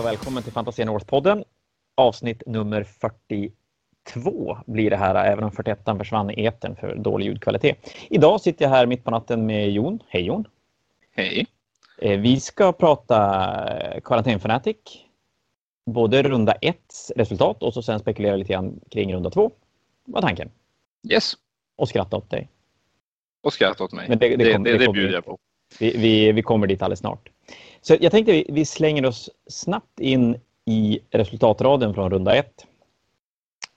och välkommen till Fantasia North-podden. Avsnitt nummer 42 blir det här, även om 41 försvann i eten för dålig ljudkvalitet. Idag sitter jag här mitt på natten med Jon. Hej Jon! Hej! Eh, vi ska prata Quarantine Fanatic, både runda 1 resultat och så sen spekulera lite grann kring runda 2. Vad tanken? Yes! Och skratta åt dig. Och skratta åt mig. Det, det, det, kom, det, det, kommer bjuder jag på. Vi, vi, vi kommer dit alldeles snart. Så jag tänkte vi, vi slänger oss snabbt in i resultatraden från runda ett.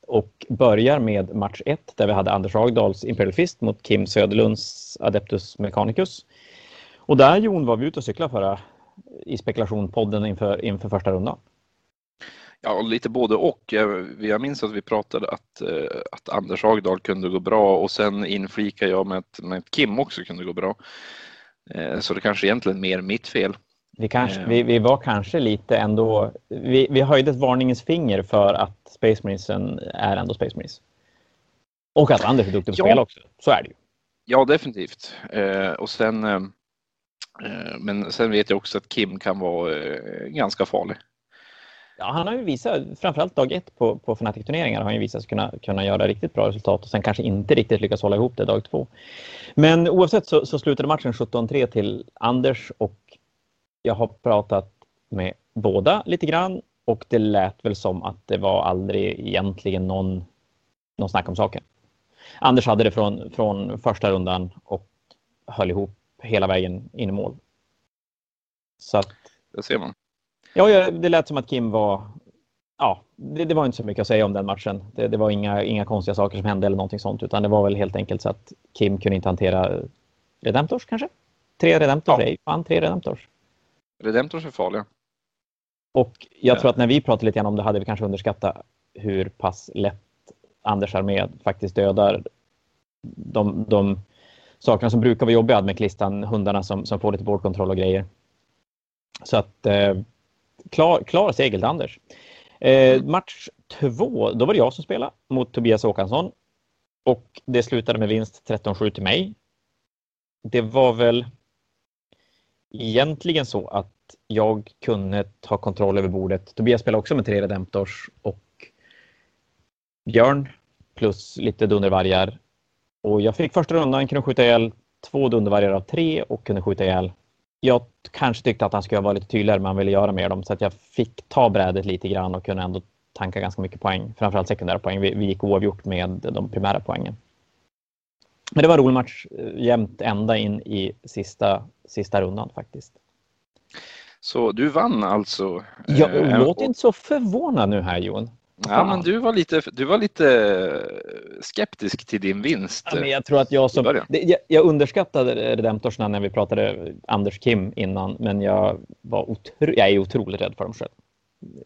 Och börjar med match 1 där vi hade Anders Agdals Imperial Fist mot Kim Söderlunds Adeptus Mechanicus. Och där Jon var vi ute och cyklade förra i spekulationpodden inför, inför första rundan. Ja, lite både och. Jag, minns att vi pratade att, eh, att Anders Agdal kunde gå bra och sen inflikade jag med att, med att Kim också kunde gå bra. Eh, så det kanske egentligen mer mitt fel. Vi, kanske, vi, vi var kanske lite ändå... Vi, vi höjde ett varningens finger för att Space Marinesen är ändå Space Marines. Och att Anders är duktig på Ja. spela också. Så är det ju. Ja, definitivt. Eh, och sen, eh, eh, men sen vet jag också att Kim kan vara eh, ganska farlig. Ja, han har ju visat, framförallt dag ett på, på Fnatic-turneringar har han ju visat sig kunna, kunna göra riktigt bra resultat och sen kanske inte riktigt lyckas hålla ihop det dag två. Men oavsett så, så slutade matchen 17-3 till Anders och jag har pratat med båda lite grann och det lät väl som att det var aldrig egentligen någon, någon snack om saken. Anders hade det från, från första rundan och höll ihop hela vägen in i mål. Så att Det ser man. Ja, det lät som att Kim var... Ja, det, det var inte så mycket att säga om den matchen. Det, det var inga, inga konstiga saker som hände eller någonting sånt, utan det var väl helt enkelt så att Kim kunde inte hantera Redemptors kanske? Tre Redemptors, Ja. fan tre Redemptors. Redemptors är farliga. Och jag Ja. tror att när vi pratade lite grann om det hade vi kanske underskattat hur pass lätt Anders armé faktiskt dödar de, de sakerna som brukar vara jobbiga med klistan, hundarna som, som får lite boardkontroll och grejer. Så att eh, klar, klar seger till Anders. Eh, match två, då var det jag som spelade mot Tobias Håkansson. Och det slutade med vinst 13-7 till mig. Det var väl egentligen så att jag kunde ta kontroll över bordet. Tobias spelade också med tre Redemptors och Björn plus lite dundervargar. Och jag fick första rundan, kunde skjuta ihjäl två dundervargar av tre och kunde skjuta ihjäl. Jag kanske tyckte att han skulle vara lite tydligare men han ville göra med dem så att jag fick ta brädet lite grann och kunde ändå tanka ganska mycket poäng. Framförallt sekundära poäng. Vi, vi gick oavgjort med de primära poängen. Men det var en rolig match eh, jämnt ända in i sista, sista rundan faktiskt. Så du vann alltså? Jag Eh, låt inte så förvånad nu här Jon. Ja, men du var lite, du var lite skeptisk till din vinst. Ja, men jag tror att jag som... jag, jag underskattade Redemptorsna när vi pratade Anders Kim innan, men jag, var otro, jag är otroligt rädd för dem själv.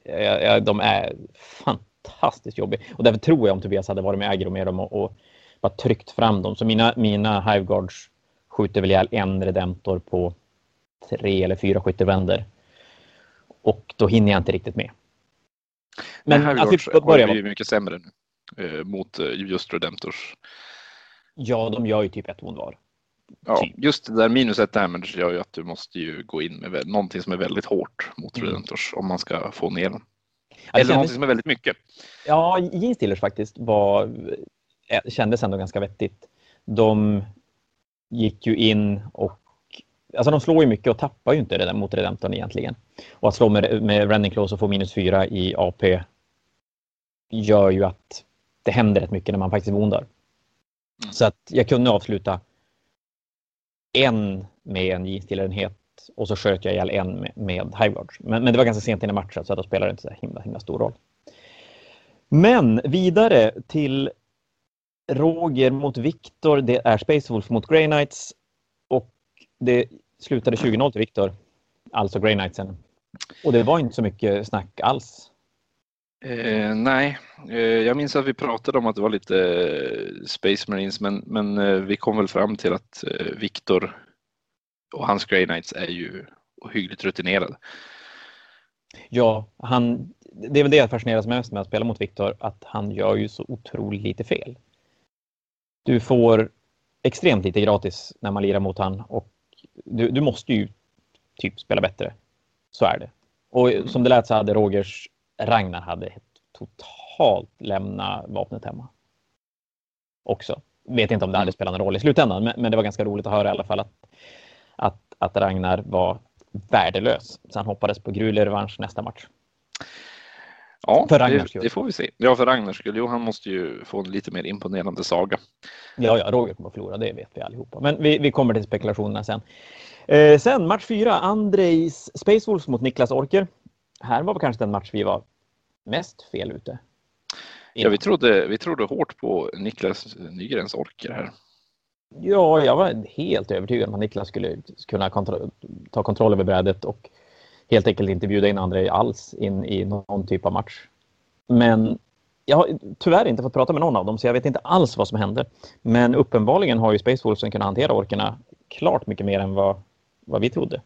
Jag, jag, de är fantastiskt jobbiga. Och därför tror jag om Tobias hade varit med aggro med dem och, och bara tryckt fram dem. Så mina, mina Hiveguards skjuter väl ihjäl en Redemptor på tre eller fyra skyttevänder. Och då hinner jag inte riktigt med. Men här att vi börjar ju mycket sämre nu eh, mot eh, just Redemptors. Ja, de gör ju typ ett ond var. Ja, Typ. just det där minus ett damage gör ju att du måste ju gå in med någonting som är väldigt hårt mot Mm. Redemptors om man ska få ner. Ja, det Eller kändes- någonting som är väldigt mycket. Ja, Steelers faktiskt var, eh, kändes ändå ganska vettigt. De gick ju in och Alltså de slår ju mycket och tappar ju inte mot Redemptorn egentligen. Och att slå med, med Running Close och få minus fyra i AP gör ju att det händer rätt mycket när man faktiskt vondar. Mm. Så att jag kunde avsluta en med en J-stilenhet och så sköt jag ihjäl en med, med Hiveguards. Men, men det var ganska sent in i matchen så då spelar det inte så himla, himla stor roll. Men vidare till Roger mot Viktor. Det är Space Wolf mot Grey Knights. Det slutade 20-0 till Viktor. Alltså Grey Knightsen. Och det var inte så mycket snack alls. Eh, nej, eh, jag minns att vi pratade om att det var lite eh, Space Marines men, men eh, vi kom väl fram till att eh, Viktor och hans Grey Knights är ju hyggligt rutinerade. Ja, han, det är väl det jag fascineras mest med att spela mot Viktor, att han gör ju så otroligt lite fel. Du får extremt lite gratis när man lirar mot han och du, du måste ju typ spela bättre. Så är det. Och som det lät så hade Rogers Ragnar hade totalt lämnat vapnet hemma. Också. Vet inte om det hade spelat någon roll i slutändan, men, men det var ganska roligt att höra i alla fall att, att, att Ragnar var värdelös. Så han hoppades på gruvlig revansch nästa match. Ja, för Ragnars det, det, får vi se. Ja, för Ragnars skull. Jo, han måste ju få en lite mer imponerande saga. Ja, ja, Roger kommer att förlora, det vet vi allihopa. Men vi, vi kommer till spekulationerna sen. Eh, sen match fyra, Andrejs Space Wolves mot Niklas Orker. Här var kanske den match vi var mest fel ute. Ja, vi trodde, vi trodde hårt på Niklas Nygrens Orker här. Ja, jag var helt övertygad om att Niklas skulle kunna kontro ta kontroll över brädet och helt enkelt inte bjuda in andra alls in i någon typ av match. Men jag har tyvärr inte fått prata med någon av dem, så jag vet inte alls vad som hände. Men uppenbarligen har ju Space Wolfsen kunnat hantera orkerna klart mycket mer än vad, vad vi trodde.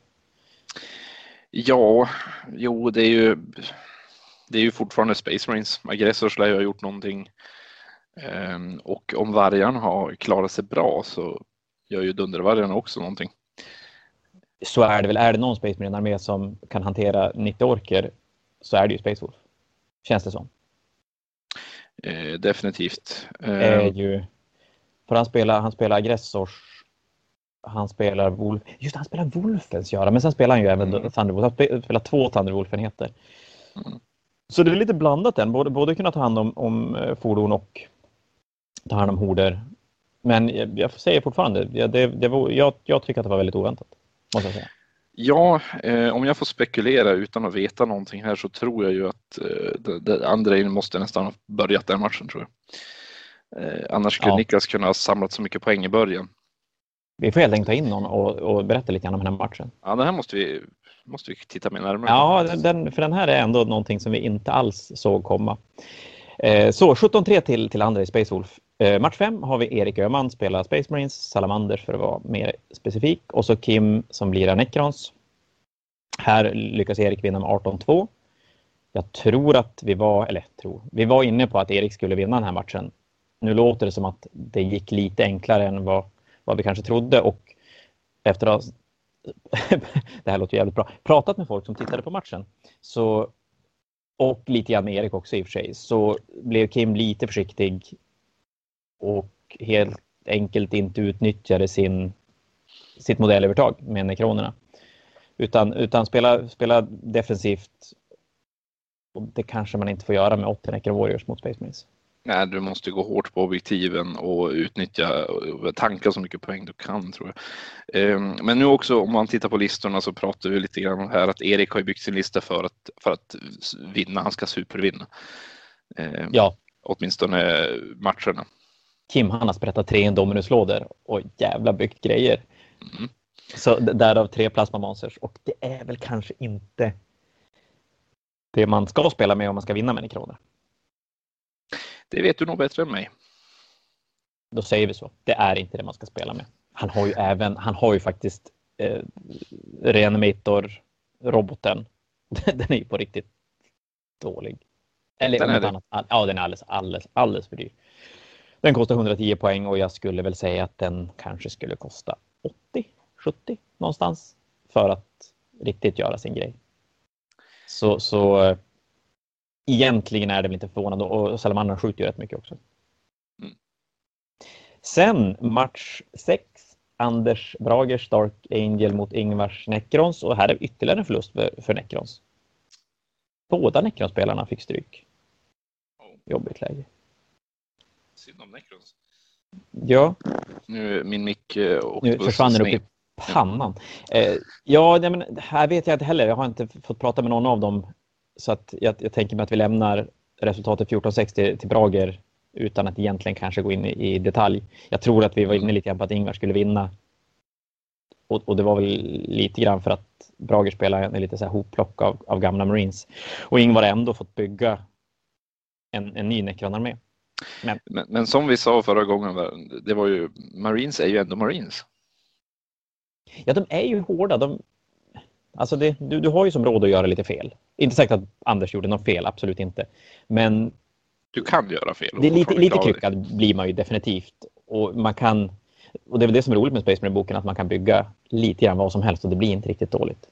Ja, jo, det är ju, det är ju fortfarande Space Marines. Aggressors lär ju ha gjort någonting. Ehm, och om vargarna har klarat sig bra så gör ju Dundervargarna också någonting så är det väl. Är det någon Space Marine-armé som kan hantera 90 orker så är det ju Space Wolf. Känns det som. Eh, definitivt. Eh. Är ju, för han spelar, han spelar aggressors. Han spelar Wolf. Just han spelar Wolfens göra, men sen spelar han ju även mm. Thunderwolf. Han spelar två Thunderwolf-enheter. Mm. Så det är lite blandat än. Både, både kunna ta hand om, om eh, fordon och ta hand om horder. Men jag, jag säger fortfarande, det, det var, jag, jag tycker att det var väldigt oväntat måste jag säga. Ja, eh, om jag får spekulera utan att veta någonting här så tror jag ju att eh, Andrei måste nästan ha börjat den matchen tror jag. Eh, annars skulle ja. Niklas kunna ha samlat så mycket poäng i början. Vi får helt enkelt ta in någon och, och berätta lite grann om den här matchen. Ja, den här måste vi, måste vi titta mer närmare Ja, den, för den här är ändå någonting som vi inte alls såg komma. Eh, så 17-3 till, till Andrei Space Wolf. Eh, match 5 har vi Erik Öhman spelar Space Marines, Salamander för att vara mer specifik och så Kim som blir Necrons. Här lyckas Erik vinna med 18-2. Jag tror att vi var, eller tror, vi var inne på att Erik skulle vinna den här matchen. Nu låter det som att det gick lite enklare än vad, vad vi kanske trodde och efter att ha det här låter jävligt bra. Pratat med folk som tittade på matchen så och lite grann med Erik också i och för sig så blev Kim lite försiktig och helt enkelt inte utnyttjade sin, sitt modellövertag med nekronerna. Utan, utan spela, spela defensivt. Och det kanske man inte får göra med 80 Necro Warriors mot Space Marines. Nej, du måste gå hårt på objektiven och utnyttja och tanka så mycket poäng du kan tror jag. Ehm, men nu också om man tittar på listorna så pratar vi lite grann om här att Erik har byggt sin lista för att, för att vinna. Han ska supervinna. Ehm, ja. Åtminstone matcherna. Kim han har sprättat tre Indominus-lådor och jävla byggt grejer. Mm. Så därav tre Plasma Monsters och det är väl kanske inte det man ska spela med om man ska vinna med Necroner. Det vet du nog bättre än mig. Då säger vi så. Det är inte det man ska spela med. Han har ju även, han har ju faktiskt eh, Reanimator-roboten. den är ju på riktigt dålig. Eller den är annat, ja, den är alldeles, alldeles, alldeles för dyr. Den kostar 110 poäng och jag skulle väl säga att den kanske skulle kosta 80, 70 någonstans för att riktigt göra sin grej. Så, så egentligen är det väl inte förvånande och Salamander skjuter ju rätt mycket också. Mm. Sen match 6. Anders Bragers Dark Angel mot Ingvars Necrons och här är ytterligare en förlust för, för Necrons. Båda Necrons-spelarna fick stryk. Jobbigt läge. Synd om Necrons. Ja. Nu min mick eh, åkte Nu försvann den upp i pannan. Eh, ja, nej, men här vet jag inte heller. Jag har inte fått prata med någon av dem. Så att jag, jag tänker mig att vi lämnar resultatet 14-6 till, till Brager utan att egentligen kanske gå in i, i, detalj. Jag tror att vi var inne lite grann på att Ingvar skulle vinna. Och, och, det var väl lite grann för att Brager spelar en lite så här hopplock av, av gamla Marines. Och Ingvar har ändå fått bygga en, en ny Necron-armé. Men. Men, men, som vi sa förra gången, det var ju, Marines är ju ändå Marines. Ja, de är ju hårda. De, alltså det, du, du har ju som råd att göra lite fel. Inte sagt att Anders gjorde något fel, absolut inte. Men du kan göra fel. Det är lite, lite kryckad blir man ju definitivt. Och man kan, och det är väl det som är roligt med Space Marine-boken, att man kan bygga lite grann vad som helst och det blir inte riktigt dåligt.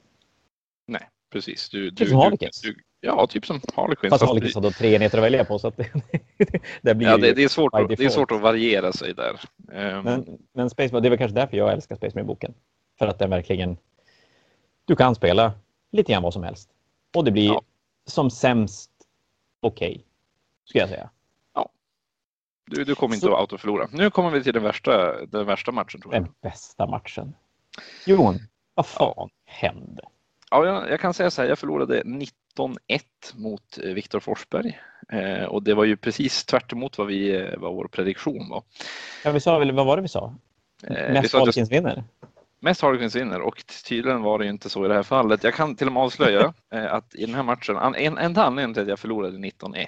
Nej, precis. Du, du, du, du, ja, typ som Harlequins. Fast Fast Harlequins har då tre enheter att välja på så att det, det blir Ja, det, det, är svårt, att- det är svårt att variera sig där. Ehm, Men, men Space det är väl kanske därför jag älskar Space Marine-boken. För att den verkligen... Du kan spela lite grann vad som helst. Och det blir Ja. som sämst okej, skulle jag säga. du, du kommer inte Så- att autoförlora. Nu kommer vi till den värsta, den värsta matchen tror jag. Den bästa matchen. Jon, vad fan hände? Ja, jag, jag kan säga så här, jag förlorade 19-1 mot eh, Viktor Forsberg. Eh, och det var ju precis tvärt vad, vi, eh, vad vår prediktion var. Ja, vi sa väl, vad var det vi sa? Mest Harlequins vinner? Mest Harlequins vinner och tydligen var det ju inte så i det här fallet. Jag kan till och med avslöja att i den här matchen, en, en anledning till att jag förlorade 19-1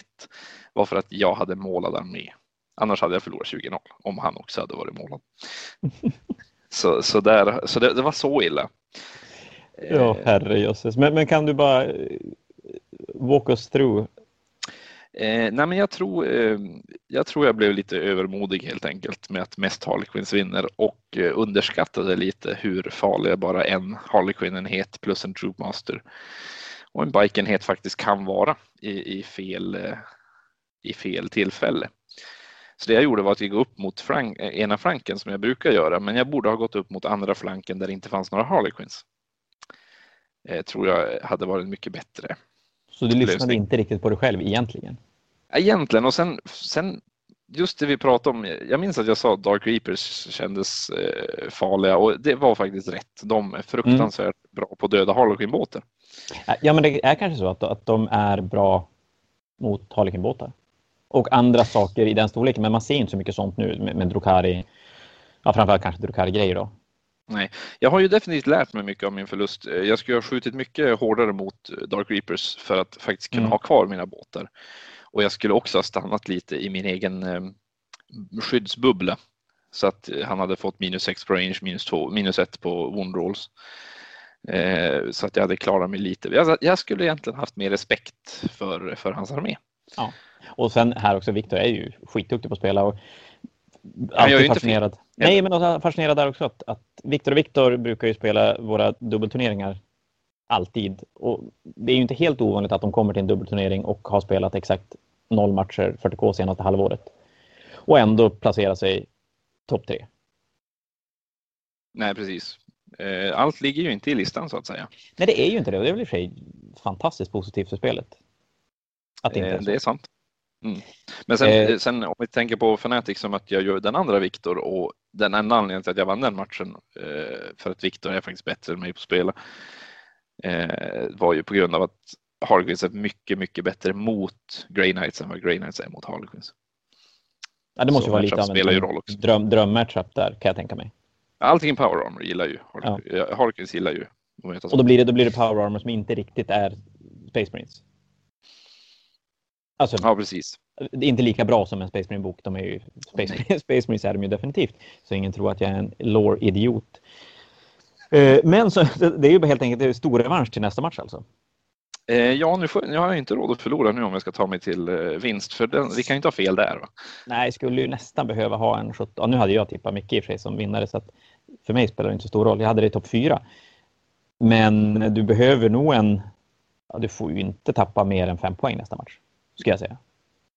var för att jag hade målad armé. Annars hade jag förlorat 20-0 om han också hade varit målad. så så, där, så det, det var så illa. Ja, herrejösses. Men, men kan du bara walk us through? Eh, nej men jag tror, eh, jag tror jag blev lite övermodig helt enkelt med att mest Harlequins vinner och eh, underskattade lite hur farliga bara en Harlequin-enhet plus en Troopmaster och en Bike-enhet faktiskt kan vara i, i, fel, eh, i fel tillfälle. Så det jag gjorde var att gå upp mot flank, eh, ena flanken som jag brukar göra, men jag borde ha gått upp mot andra flanken där det inte fanns några Harlequins. Eh, tror jag hade varit mycket bättre. Så du lyssnade Lösning. inte riktigt på dig själv egentligen? Egentligen och sen, sen just det vi pratade om. Jag minns att jag sa att Dark Reapers kändes eh, farliga och det var faktiskt rätt. De är fruktansvärt bra på att döda Harlequin-båtar. Ja, men det är kanske så att, att de är bra mot Harlequin-båtar. Och andra saker i den storleken, men man ser inte så mycket sånt nu med, med Drukari. Ja, framförallt kanske Drukari-grejer då. Jag har ju definitivt lärt mig mycket av min förlust. Eh, Jag skulle ha skjutit mycket hårdare mot eh, Dark Reapers för att faktiskt kunna Mm. ha kvar mina båtar. Och jag skulle också ha stannat lite i min egen eh, skyddsbubbla. Så att han hade fått minus 6 på range, minus 2, minus 1 på wound rolls. Eh, så att jag hade klarat mig lite. Jag, jag skulle egentligen haft mer respekt för, för hans armé. Och sen här också, Viktor är ju skitduktig på att spela. Och alltid fascinerad. Nej, men också fascinerad där också att, att Viktor och Viktor brukar ju spela våra dubbelturneringar alltid. Och det är ju inte helt ovanligt att de kommer till en dubbelturnering och har spelat exakt noll matcher 40K senaste halvåret. Och ändå placera sig topp tre. Nej, precis. Eh, allt ligger ju inte i listan så att säga. Nej, det är ju inte det. Och det är väl i och för sig fantastiskt positivt för spelet. Att det inte Eh, är så. det är sant. Mm. Men sen, Eh. sen om vi tänker på Fnatic som att jag gör den andra Viktor och den enda anledningen till att jag vann den matchen eh, för att Viktor är faktiskt bättre än mig på att spela eh, var ju på grund av att Harlequins är mycket, mycket bättre mot Grey Knights än vad Grey Knights är mot Harlequins. Ja, det måste så ju vara lite av en dröm, drömmatchup där, kan jag tänka mig. Allting i Power Armor gillar ju Harlequins. Harlequins gillar ju Och då blir det, då blir det Power Armor som inte riktigt är Space Marines. Alltså, Ja, precis. det är inte lika bra som en Space Marine-bok. De är ju, Space, Marine, Space Marines är de ju definitivt. Så ingen tror att jag är en lore-idiot. Eh, Men så, det är ju helt enkelt stor revansch till nästa match alltså. Eh, ja, nu, får, nu har jag inte råd att förlora nu om jag ska ta mig till eh, vinst, för den, vi kan ju inte ha fel där. Va? Nej, skulle ju nästan behöva ha en 17. Ja, nu hade jag tippat Micke i och för sig som vinnare så att för mig spelar det inte så stor roll. Jag hade det i topp fyra. Men du behöver nog en... Ja, du får ju inte tappa mer än fem poäng nästa match. Ska jag säga.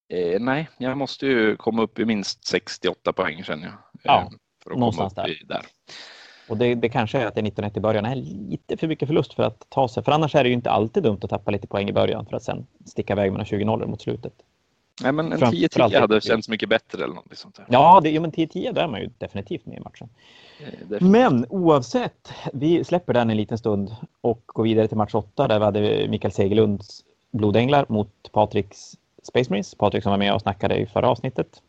Eh, nej, jag måste ju komma upp i minst 68 poäng känner jag. Ja, eh, för att någonstans komma upp I, där. Och det, det kanske är att det är 19-1 i början är lite för mycket förlust för att ta sig. För annars är det ju inte alltid dumt att tappa lite poäng i början för att sen sticka iväg med 20-0 mot slutet. Nej, men en Fram- 10-10 framför allt- hade känts mycket bättre eller något sånt där. Ja, det, jo, men 10-10 då är man ju definitivt med i matchen. Eh, definitivt. Men oavsett, vi släpper den en liten stund och går vidare till match 8 där vi hade Mikael Segerlunds Blodänglar mot Patriks Space Marines. Patrik som var med och snackade i förra avsnittet.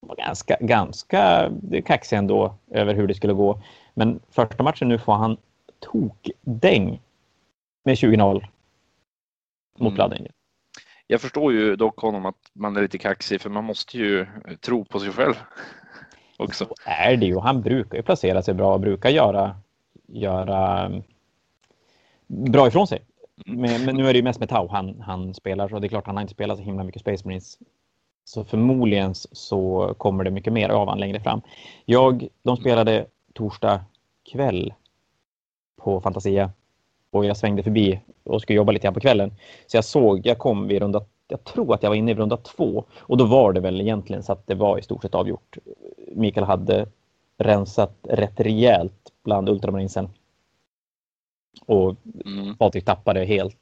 Var ganska, ganska kaxig ändå över hur det skulle gå. Men första matchen nu får han tokdäng med 20-0 mot Mm. Blood Angel. Jag förstår ju dock honom att man är lite kaxig för man måste ju tro på sig själv också. Så är det ju. Han brukar ju placera sig bra och brukar göra, göra mm, bra ifrån sig. Mm. Men, men nu är det ju mest med Tau han, han spelar så det är klart han har inte spelat så himla mycket Space Marines. Så förmodligen så kommer det mycket mer av han längre fram. Jag, de spelade torsdag kväll på Fantasia och jag svängde förbi och skulle jobba lite grann på kvällen. Så jag såg, jag kom vid runda, jag tror att jag var inne i runda två och då var det väl egentligen så att det var i stort sett avgjort. Mikael hade rensat rätt rejält bland ultramarinsen. Och mm. Patrik tappade helt,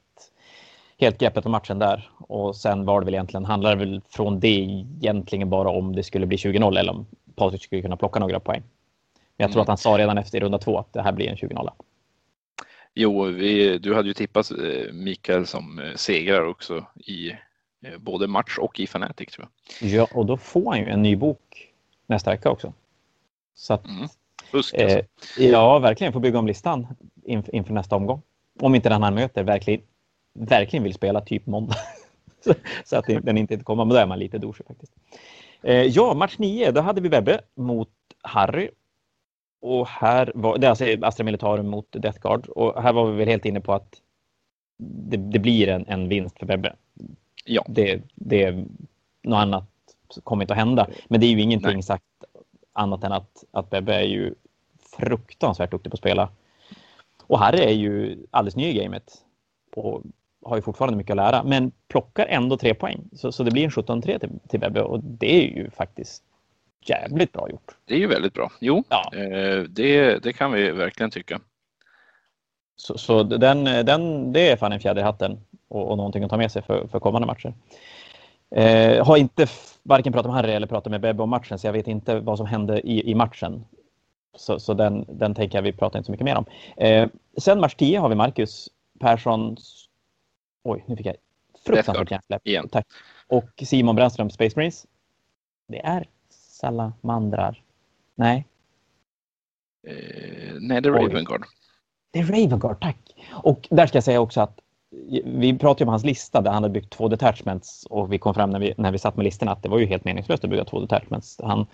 helt greppet om matchen där. Och sen var det väl egentligen, handlade väl från det egentligen bara om det skulle bli 20-0 eller om Patrik skulle kunna plocka några poäng. Men jag tror mm. att han sa redan efter runda två att det här blir en 20-0. Jo, vi, du hade ju tippat eh, Mikael som eh, segrare också i eh, både match och i Fanatic tror jag. Ja, och då får han ju en ny bok nästa vecka också. Så att, mm. Fusk, alltså. eh, ja, verkligen. Får bygga om listan inför, nästa omgång. Om inte den han möter verkligen, verkligen vill spela typ måndag. så att den inte kommer. Men då är man lite douche faktiskt. Eh, ja, match nio. Då hade vi Webbe mot Harry. Och här var det alltså Astra Militarum mot Death Guard. Och här var vi väl helt inne på att det, det blir en, en vinst för Webbe. Ja. Det, det, något annat kommer inte att hända. Men det är ju ingenting Nej. sagt annat än att, att Bebbe är ju fruktansvärt duktig på att spela. Och Harry är ju alldeles ny i gamet och har ju fortfarande mycket att lära, men plockar ändå tre poäng. Så, så det blir en 17-3 till, till Bebbe och det är ju faktiskt jävligt bra gjort. Det är ju väldigt bra. Jo, ja. eh, det, det kan vi verkligen tycka. Så, så den, den, det är fan en fjäder i hatten och, och någonting att ta med sig för, för kommande matcher. Eh, har inte varken pratat med Harry eller pratat med Bebbe om matchen, så jag vet inte vad som hände i, i matchen. Så, så den, den tänker jag vi pratar inte så mycket mer om. Eh, sen match 10 har vi Marcus Perssons... Oj, nu fick jag fruktansvärt hjärnsläpp. Tack. Och Simon Brännström, Space Marines. Det är salamandrar. Nej. Eh, nej, det är Ravengard. Det är Ravengard, tack. Och där ska jag säga också att vi pratade om hans lista där han hade byggt två detachments och vi kom fram när vi, när vi satt med listorna att det var ju helt meningslöst att bygga två detachments. Han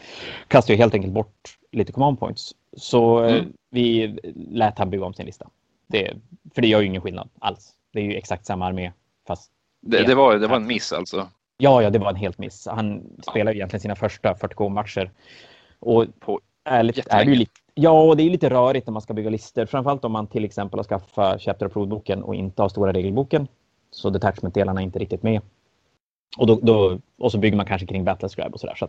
kastade ju helt enkelt bort lite command points. Så eh, mm. vi lät han bygga om sin lista. Det, för det gör ju ingen skillnad alls. Det är ju exakt samma armé fast... Det, det var, det var en miss alltså? Ja, ja, det var en helt miss. Han ja. spelade egentligen sina första 40K-matcher. Och på ärligt är det ju lite Ja, och det är lite rörigt när man ska bygga listor. Framförallt om man till exempel har skaffat Chapter Approved-boken och inte har stora regelboken. Så detachment-delarna är inte riktigt med. Och, då, då, och så bygger man kanske kring Battlescribe och sådär. Så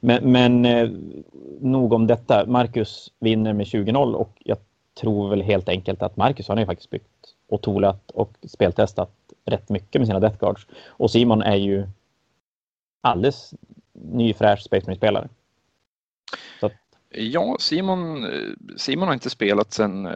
men men eh, nog om detta. Marcus vinner med 20-0 och jag tror väl helt enkelt att Marcus har ju faktiskt byggt och tolat och speltestat rätt mycket med sina Death Guards. Och Simon är ju alldeles ny fräsch Space Marine-spelare. Ja, Simon, Simon har inte spelat sedan eh,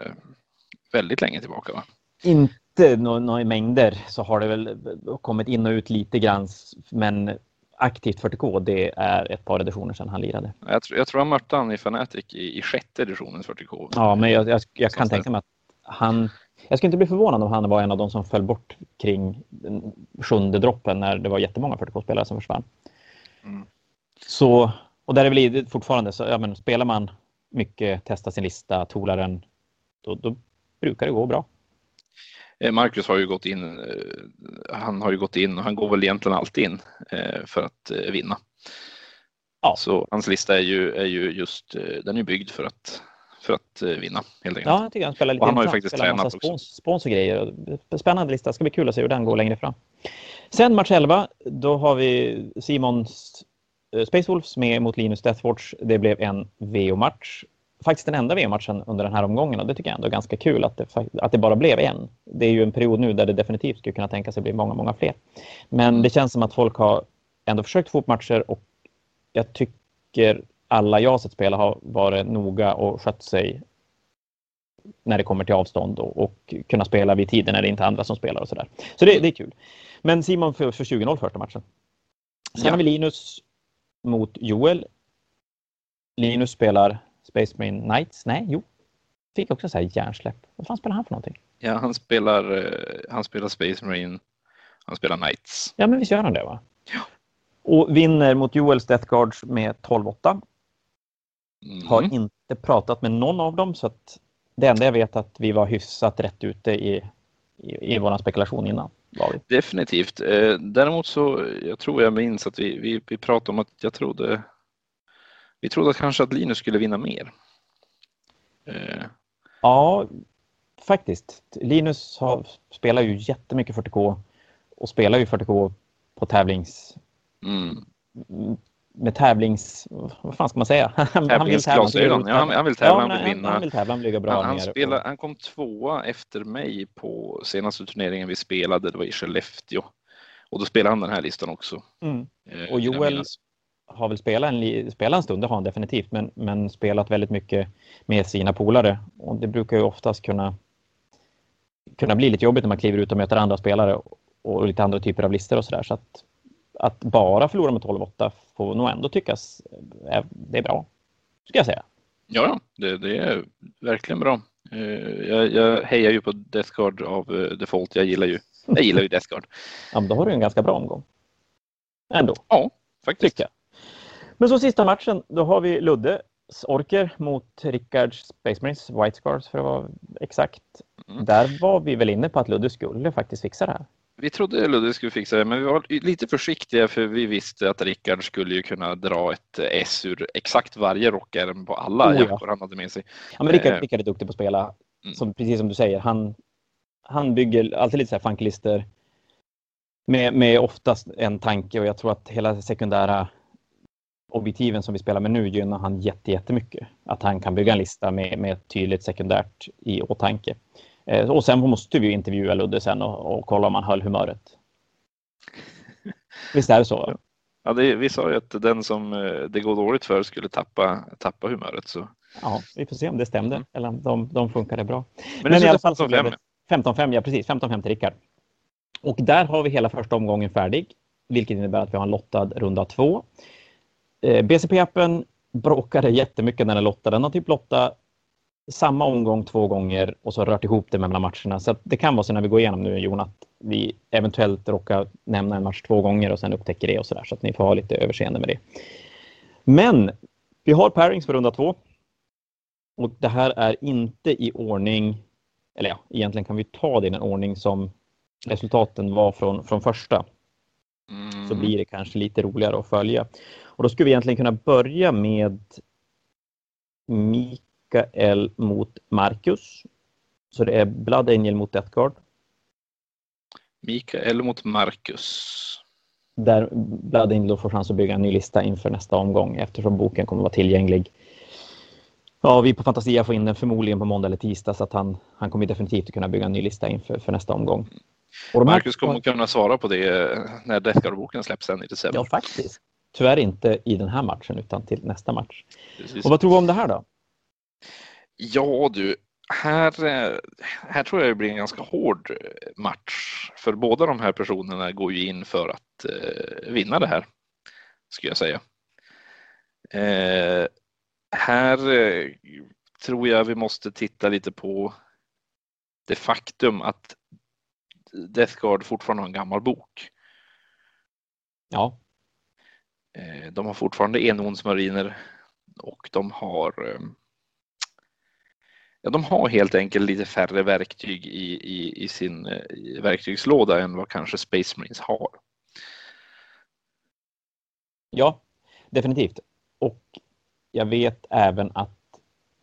väldigt länge tillbaka va? Inte några mängder så har det väl kommit in och ut lite grann men aktivt 40K det är ett par editioner sedan han lirade. Jag tror, jag tror han mötte han i Fnatic i, i sjätte editionen 40K. Ja, men jag, jag, jag kan tänka mig att han jag skulle inte bli förvånad om han var en av de som föll bort kring den sjunde droppen när det var jättemånga 40K-spelare som försvann. Mm. Så och där är väl fortfarande så, ja men spelar man mycket, testar sin lista, tolar den, då, då brukar det gå bra. Eh, Marcus har ju gått in, eh, han har ju gått in och han går väl egentligen alltid in eh, för att vinna. Ja. Så hans lista är ju, är ju just, den är byggd för att, för att vinna helt enkelt. Ja, jag tycker han spelar lite och han har ju faktiskt tränat också. Spons, spons och grejer. Spännande lista, ska bli kul att se hur den går längre fram. Sen match 11, då har vi Simons Space Wolves med mot Linus Deathwatch. Det blev en VO-match. Faktiskt den enda VO-matchen under den här omgången och det tycker jag ändå är ganska kul att det, att det bara blev en. Det är ju en period nu där det definitivt skulle kunna tänka sig bli många, många fler. Men det känns som att folk har ändå försökt få upp matcher och jag tycker alla jag sett spela har varit noga och skött sig när det kommer till avstånd och, och kunna spela vid tiden när det inte är andra som spelar och sådär. Så det, det är kul. Men Simon för, för 20-0 första matchen. Sen ja. har vi Linus mot Joel. Linus spelar Space Marine Knights. Nej, jo. Fick också så här hjärnsläpp. Vad fan spelar han för någonting? Ja, han spelar, eh, han spelar Space Marine. Han spelar Knights. Ja, men visst gör han det va? Ja. Och vinner mot Joels Death Guards med 12-8. Mm. Har inte pratat med någon av dem så att det enda jag vet är att vi var hyfsat rätt ute i, i, i vår spekulation innan. Definitivt. Eh, däremot så, jag tror jag minns att vi, vi, vi pratade om att jag trodde, vi trodde att kanske att Linus skulle vinna mer. Eh. Ja, faktiskt. Linus har, spelar ju jättemycket 40K och spelar ju 40K på tävlings... Mm. Med tävlings... Vad fan ska man säga? Ja, han, han vill tävla, ja, han vill vinna. Han vill tävla, han vill ligga bra han, han, spelar, han kom tvåa efter mig på senaste turneringen vi spelade. Det var i Skellefteå. Och då spelade han den här listan också. Mm. Eh, och Joel har väl spelat en, spelat en stund, det har han definitivt, men, men spelat väldigt mycket med sina polare. Och det brukar ju oftast kunna, kunna bli lite jobbigt när man kliver ut och möter andra spelare och lite andra typer av listor och sådär. Så att, att bara förlora med 12-8 får nog ändå tyckas är, det är bra, ska jag säga. Ja, det, det är verkligen bra. Eh, jag, jag hejar ju på Death Guard av eh, default. Jag gillar ju, jag gillar ju Death Guard. ja, men då har du en ganska bra omgång. Ändå. Ja, faktiskt. Tycker Men så sista matchen, då har vi Luddes Orker mot Rickards Space Marines, White Scars för att vara exakt. Mm. Där var vi väl inne på att Ludde skulle faktiskt fixa det här vi trodde Ludde skulle fixa det, men vi var lite försiktiga för vi visste att Rickard skulle ju kunna dra ett S ur exakt varje rockärm på alla oh, jackor han hade med sig. Ja, men Rickard, eh. Rickard är duktig på att spela. Mm. Som, precis som du säger, han, han bygger alltid lite så här funklister med, med oftast en tanke och jag tror att hela sekundära objektiven som vi spelar med nu gynnar han jättemycket. Att han kan bygga en lista med, med tydligt sekundärt i åtanke. Eh, och sen måste vi intervjua Ludde sen och, och kolla om han höll humöret. Visst är det så? Ja, det, vi sa ju att den som eh, det går dåligt för skulle tappa, tappa humöret. Så. Ja, vi får se om det stämde. Mm. Eller de, de funkade bra. Men, Men i alla fall så blev det 15-5, ja precis. 15-5 till Rickard. Och där har vi hela första omgången färdig, vilket innebär att vi har en lottad runda två. Eh, BCP-appen bråkade jättemycket när den lottade. Den har typ lottat samma omgång två gånger och så rört ihop det mellan matcherna. Så det kan vara så när vi går igenom nu, Jon, att vi eventuellt råkar nämna en match två gånger och sen upptäcker det och så där. Så att ni får ha lite överseende med det. Men vi har pairings för runda två. Och det här är inte i ordning, eller ja, egentligen kan vi ta det i den ordning som resultaten var från, från första. Mm. Så blir det kanske lite roligare att följa. Och då skulle vi egentligen kunna börja med Mik Mikael mot Marcus. Så det är Blood Angel mot Death Guard. Mikael mot Marcus. Där Blood Angel får chans att bygga en ny lista inför nästa omgång eftersom boken kommer att vara tillgänglig. Ja, vi på Fantasia får in den förmodligen på måndag eller tisdag så att han, han kommer definitivt kunna bygga en ny lista inför för nästa omgång. Och Marcus kommer kunna svara på det eh, när Death Guard-boken släpps sen i december. Ja, faktiskt. Tyvärr inte i den här matchen utan till nästa match. Precis. Och vad tror vi om det här då? Ja du, här, eh, här tror jag det blir en ganska hård eh, match. För båda de här personerna går ju in för att eh, vinna det här, skulle jag säga. Eh, här tror jag vi måste titta lite på det faktum att Death Guard fortfarande har en gammal bok. Ja. Eh, de har fortfarande enhornsmariner och de har Ja, de har helt enkelt lite färre verktyg i, i, i sin i verktygslåda än vad kanske Space Marines har. Ja, definitivt. Och jag vet även att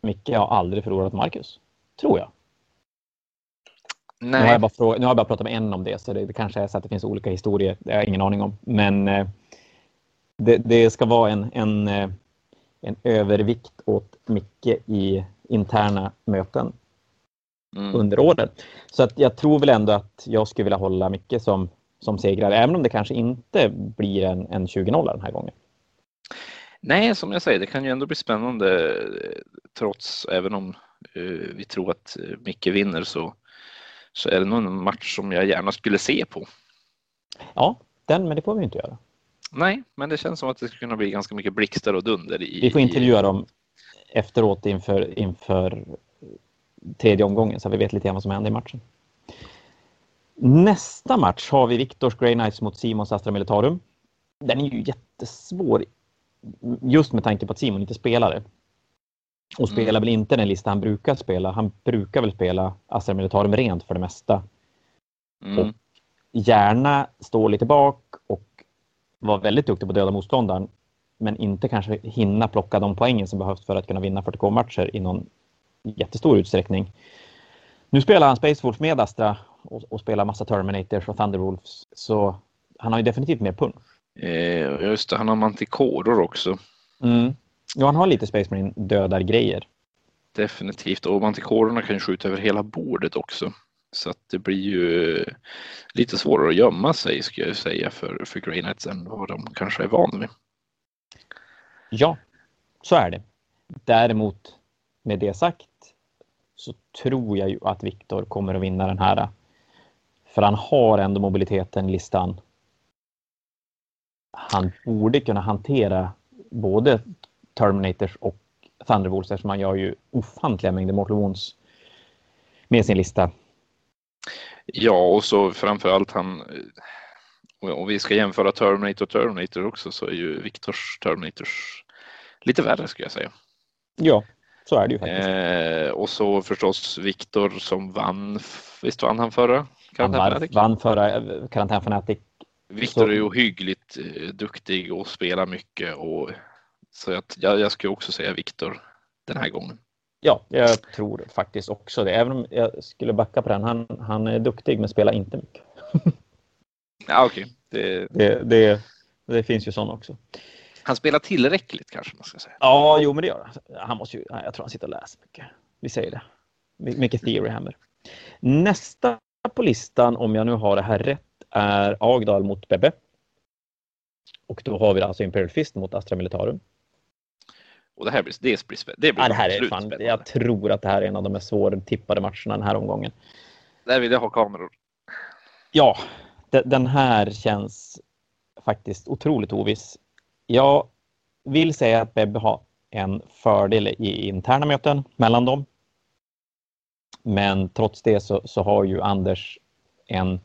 Micke har aldrig förlorat Marcus. Tror jag. Nej. Nu har jag bara, fråga, nu har jag bara pratat med en om det, så det, det, kanske är så att det finns olika historier. Det har jag ingen aning om. Men eh, det, det, ska vara en, en, eh, en övervikt åt Micke i interna möten mm. under året. Så att jag tror väl ändå att jag skulle vilja hålla mycket som, som segrare, även om det kanske inte blir en, en 20-0 den här gången. Nej, som jag säger, det kan ju ändå bli spännande trots, även om uh, vi tror att uh, Micke vinner så, så är det nog en match som jag gärna skulle se på. Ja, den, men det får vi inte göra. Nej, men det känns som att det skulle kunna bli ganska mycket blixtar och dunder. I, vi får intervjua dem efteråt inför, inför tredje omgången så vi vet lite grann vad som händer i matchen. Nästa match har vi Victors Grey Knights mot Simons Astra Militarum. Den är ju jättesvår just med tanke på att Simon inte spelade. Och spelar mm. väl inte den lista han brukar spela. Han brukar väl spela Astra Militarum rent för det mesta. Mm. Och gärna stå lite bak och vara väldigt duktig på att döda motståndaren men inte kanske hinna plocka de poängen som behövs för att kunna vinna 40K-matcher i någon jättestor utsträckning. Nu spelar han Space Wolf med Astra och, och spelar massa Terminators och Thunderwolves. Så han har ju definitivt mer punch. Eh, just det, han har mantikoror också. Mm. Ja, han har lite Space Marine dödar-grejer. Definitivt. Och mantikorerna kan ju skjuta över hela bordet också. Så att det blir ju lite svårare att gömma sig ska jag säga för, för Grey Knights än vad de kanske är vana vid. Ja, så är det. Däremot med det sagt så tror jag ju att Viktor kommer att vinna den här. För han har ändå mobiliteten i listan. Han borde kunna hantera både Terminators och Thunderbolts eftersom han gör ju ofantliga mängder Mortal Wounds med sin lista. Ja, och så framför allt han om vi ska jämföra Terminator och Terminator också så är ju Viktors Terminators lite värre skulle jag säga. Ja, så är det ju faktiskt. Eh, och så förstås Viktor som vann, visst vann han förra Han vann, förra eh, Karantän Fanatic. Viktor är ju ohyggligt eh, duktig och spelar mycket och så att jag, jag skulle också säga Viktor den här gången. Ja, jag tror faktiskt också det. Även om jag skulle backa på den. Han, han är duktig men spelar inte mycket. ja, okej. Okay. Det... Det, det, det finns ju sådana också. Han spelar tillräckligt kanske man ska säga. Ja, jo men det gör han. han måste ju, jag tror han sitter och läser mycket. Vi säger det. Mycket theory hammer. Nästa på listan, om jag nu har det här rätt, är Agdal mot Bebbe. Och då har vi alltså Imperial Fist mot Astra Militarum. Och det här blir, det blir, det blir ja, det här är fan, Jag tror att det här är en av de mest svårtippade matcherna den här omgången. Där vill jag ha kameror. Ja, den här känns faktiskt otroligt oviss. Jag vill säga att Bebbe har en fördel i interna möten mellan dem. Men trots det så, så har ju Anders en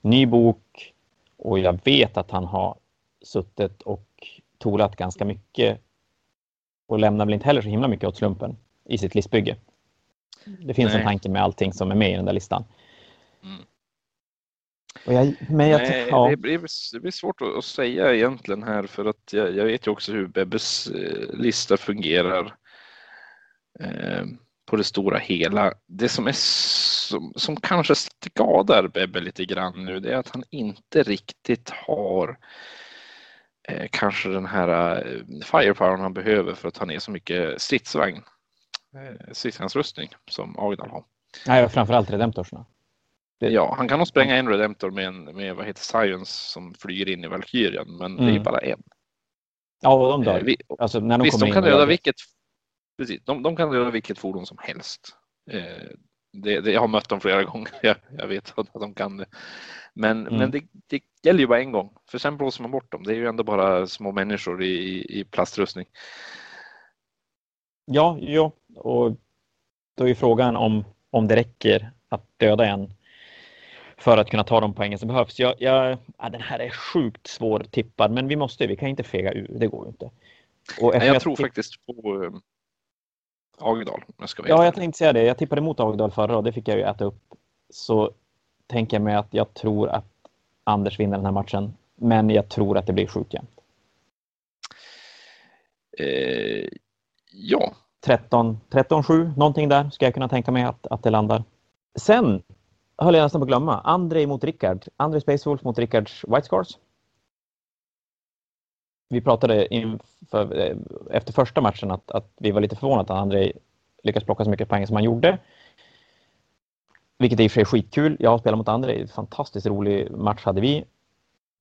ny bok och jag vet att han har suttit och tolat ganska mycket och lämnar väl inte heller så himla mycket åt slumpen i sitt listbygge. Det finns Nej. en tanke med allting som är med i den där listan. Mm. Jag, men jag, Nej, ja. det, blir, det blir svårt att säga egentligen här för att jag, jag vet ju också hur Bebbes eh, lista fungerar eh, på det stora hela. Det som, är som, som kanske skadar Bebbe lite grann nu det är att han inte riktigt har eh, kanske den här eh, firepower han behöver för att ta ner så mycket stridsvagn, eh, stridsvagnsrustning som Agdal har. Nej, framförallt Redemptorsna. Ja, han kan nog spränga en Redemptor med, en, med vad heter Science som flyger in i Valkyrien, men mm. det är mm. bara en. Ja, och de dör. Eh, vi, alltså, när de visst, de kan döda vilket, precis, de, de, kan döda vilket fordon som helst. Eh, det, det, jag har mött dem flera gånger, jag, jag vet att de kan det. Men, mm. men det, det gäller ju bara en gång, för sen blåser man bort dem. Det är ju ändå bara små människor i, i plastrustning. Ja, ja, och då är frågan om, om det räcker att döda en för att kunna ta de poängen som behövs. Jag, jag, ja, den här är sjukt svår tippad, men vi måste, vi kan inte fega ur, det går ju inte. Och jag, jag tror faktiskt på um, Agdal. Jag ska ja, jag tänkte säga det. Jag tippade mot Agdal förra och det fick jag ju äta upp. Så tänker jag mig att jag tror att Anders vinner den här matchen, men jag tror att det blir sjukt jämnt. Eh, ja. 13-7, någonting där ska jag kunna tänka mig att, att det landar. Sen höll jag nästan på att glömma. André mot Rickard. André Space Wolf mot Rickards White Scars. Vi pratade inför, eh, efter första matchen att, att vi var lite förvånade att André lyckades plocka så mycket poäng som han gjorde. Vilket är i och för sig skitkul. Jag har spelat mot André. Fantastiskt rolig match hade vi.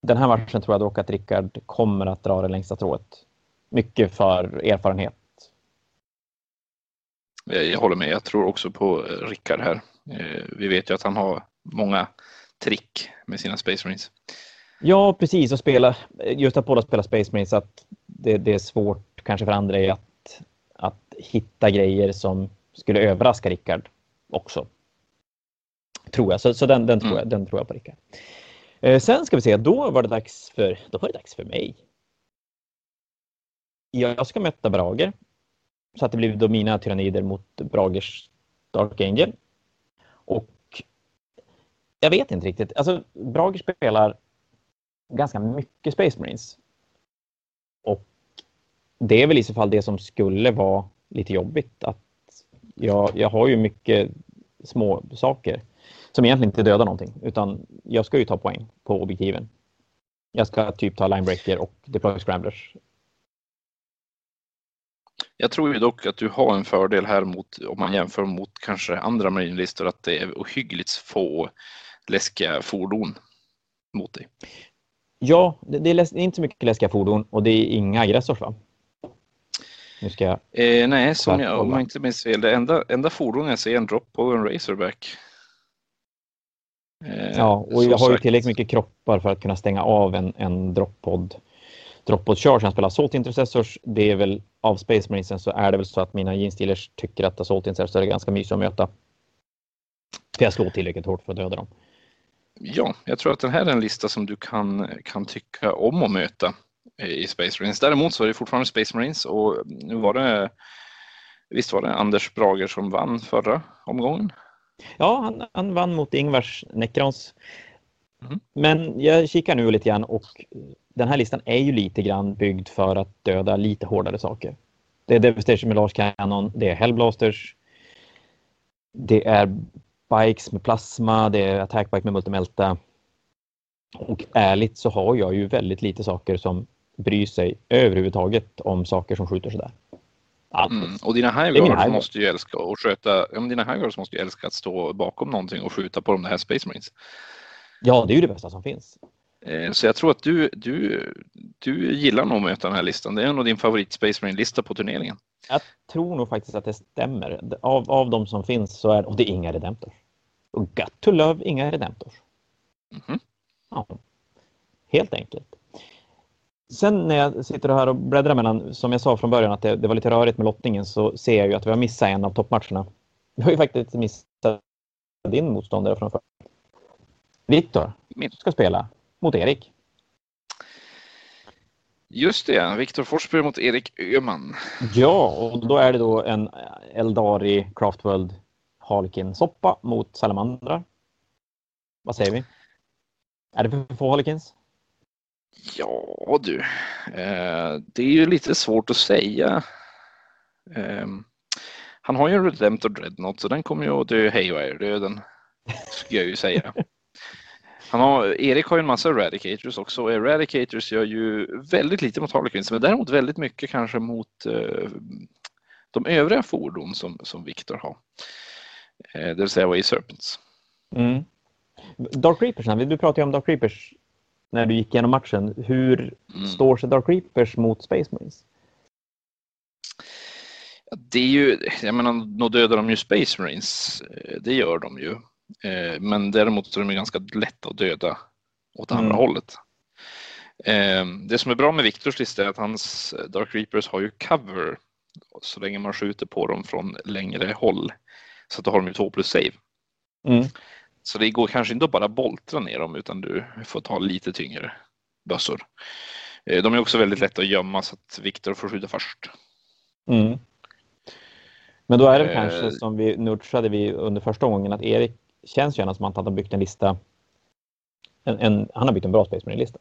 Den här matchen tror jag dock att Rickard kommer att dra det längsta strået. Mycket för erfarenhet. Jag håller med. Jag tror också på eh, Rickard här. Eh, vi vet ju att han har många trick med sina Space Marines. Ja, precis. Och spela, just att båda spelar Space Marines, att det, det, är svårt kanske för andra att, att hitta grejer som skulle överraska Rickard också. Tror jag. Så, så den, den, tror mm. jag, den tror jag på Rickard. Eh, sen ska vi se, då var det dags för, då var det dags för mig. Jag ska möta Brager. Så att det blir då mina tyrannider mot Bragers Dark Angel. Och jag vet inte riktigt. Alltså, Brager spelar ganska mycket Space Marines. Och det är väl i så fall det som skulle vara lite jobbigt. Att jag, jag har ju mycket små saker som egentligen inte dödar någonting, utan jag ska ju ta poäng på objektiven. Jag ska typ ta linebreaker och deploy scramblers. Jag tror ju dock att du har en fördel här mot, om man jämför mot kanske andra marinlistor, att det är ohyggligt få läskiga fordon mot dig. Ja, det är inte så mycket läskiga fordon och det är inga aggressors va? Nu ska jag... Eh, nej, som jag, om jag inte minns fel, det enda, enda fordon jag ser är en drop och en Razorback. Eh, ja, och jag har ju tillräckligt mycket kroppar för att kunna stänga av en, en droppod. Droppod kör som spelar Assault Intercessors. Det är väl av Space Marinesen så är det väl så att mina jeansdealers tycker att Assault Intercessors är ganska mysigt att möta. För jag slår tillräckligt hårt för att döda dem. Ja, jag tror att den här är en lista som du kan, kan tycka om att möta i Space Marines. Däremot så är det fortfarande Space Marines och nu var det Visst var det Anders Brager som vann förra omgången? Ja, han, han vann mot Ingvars Necrons. Mm. Men jag kikar nu lite grann och den här listan är ju lite grann byggd för att döda lite hårdare saker. Det är Devastation med Lars Cannon, det är Hellblasters, det är Bikes med plasma, det är Attackbike med Multimelta. Och ärligt så har jag ju väldigt lite saker som bryr sig överhuvudtaget om saker som skjuter sådär. Mm. Och dina highguards måste ju älska att sköta, ja, dina highguards måste ju älska att stå bakom någonting och skjuta på de här Space Marines. Ja, det är ju det bästa som finns. Eh, så jag tror att du, du, du gillar nog att möta den här listan. Det är nog din favorit Space Marine-lista på turneringen. Jag tror nog faktiskt att det stämmer. Av, av de som finns så är och det är inga Redemptors. Och got to love inga Redemptors. Mm -hmm. Ja, helt enkelt. Sen när jag sitter här och bläddrar mellan, som jag sa från början, att det, det, var lite rörigt med lottningen så ser jag ju att vi har missat en av toppmatcherna. Vi har ju faktiskt missat din motståndare från. Viktor ska spela mot Erik. Just det, Viktor Forsberg mot Erik Öhman. Ja, och då är det då en Eldari Craftworld Harlequin-soppa mot salamandrar. Vad säger vi? Är det för få Harlequins? Ja du, eh, det är ju lite svårt att säga. Eh, han har ju en Redemptor Dreadnought så den kommer ju att dö Haywire-döden, skulle jag ju säga. Han har, Erik har ju en massa Eradicators också och Eradicators gör ju väldigt lite mot Harlequins men däremot väldigt mycket kanske mot eh, de övriga fordon som, som Victor har. Eh, det vill säga Way Serpents. Mm. Dark Reapers, du pratade ju om Dark Reapers när du gick igenom matchen. Hur mm. står sig Dark Reapers mot Space Marines? Det är ju, jag menar, nog dödar de ju Space Marines. Eh, det gör de ju. Eh, men däremot så är de ganska lätta att döda åt andra mm. hållet. Eh, det som är bra med Victors lista är att hans Dark Reapers har ju cover så länge man skjuter på dem från längre håll. Så att då har de ju 2 plus save. Mm. Så det går kanske inte att bara boltra ner dem utan du får ta lite tyngre bössor. Eh, de är också väldigt lätta att gömma så att Viktor får skjuta först. Mm. Men då är det eh, kanske som vi nudgade vi under första gången att Erik känns gärna som att han har byggt en lista. En, en, han har byggt en bra Space Marine-lista.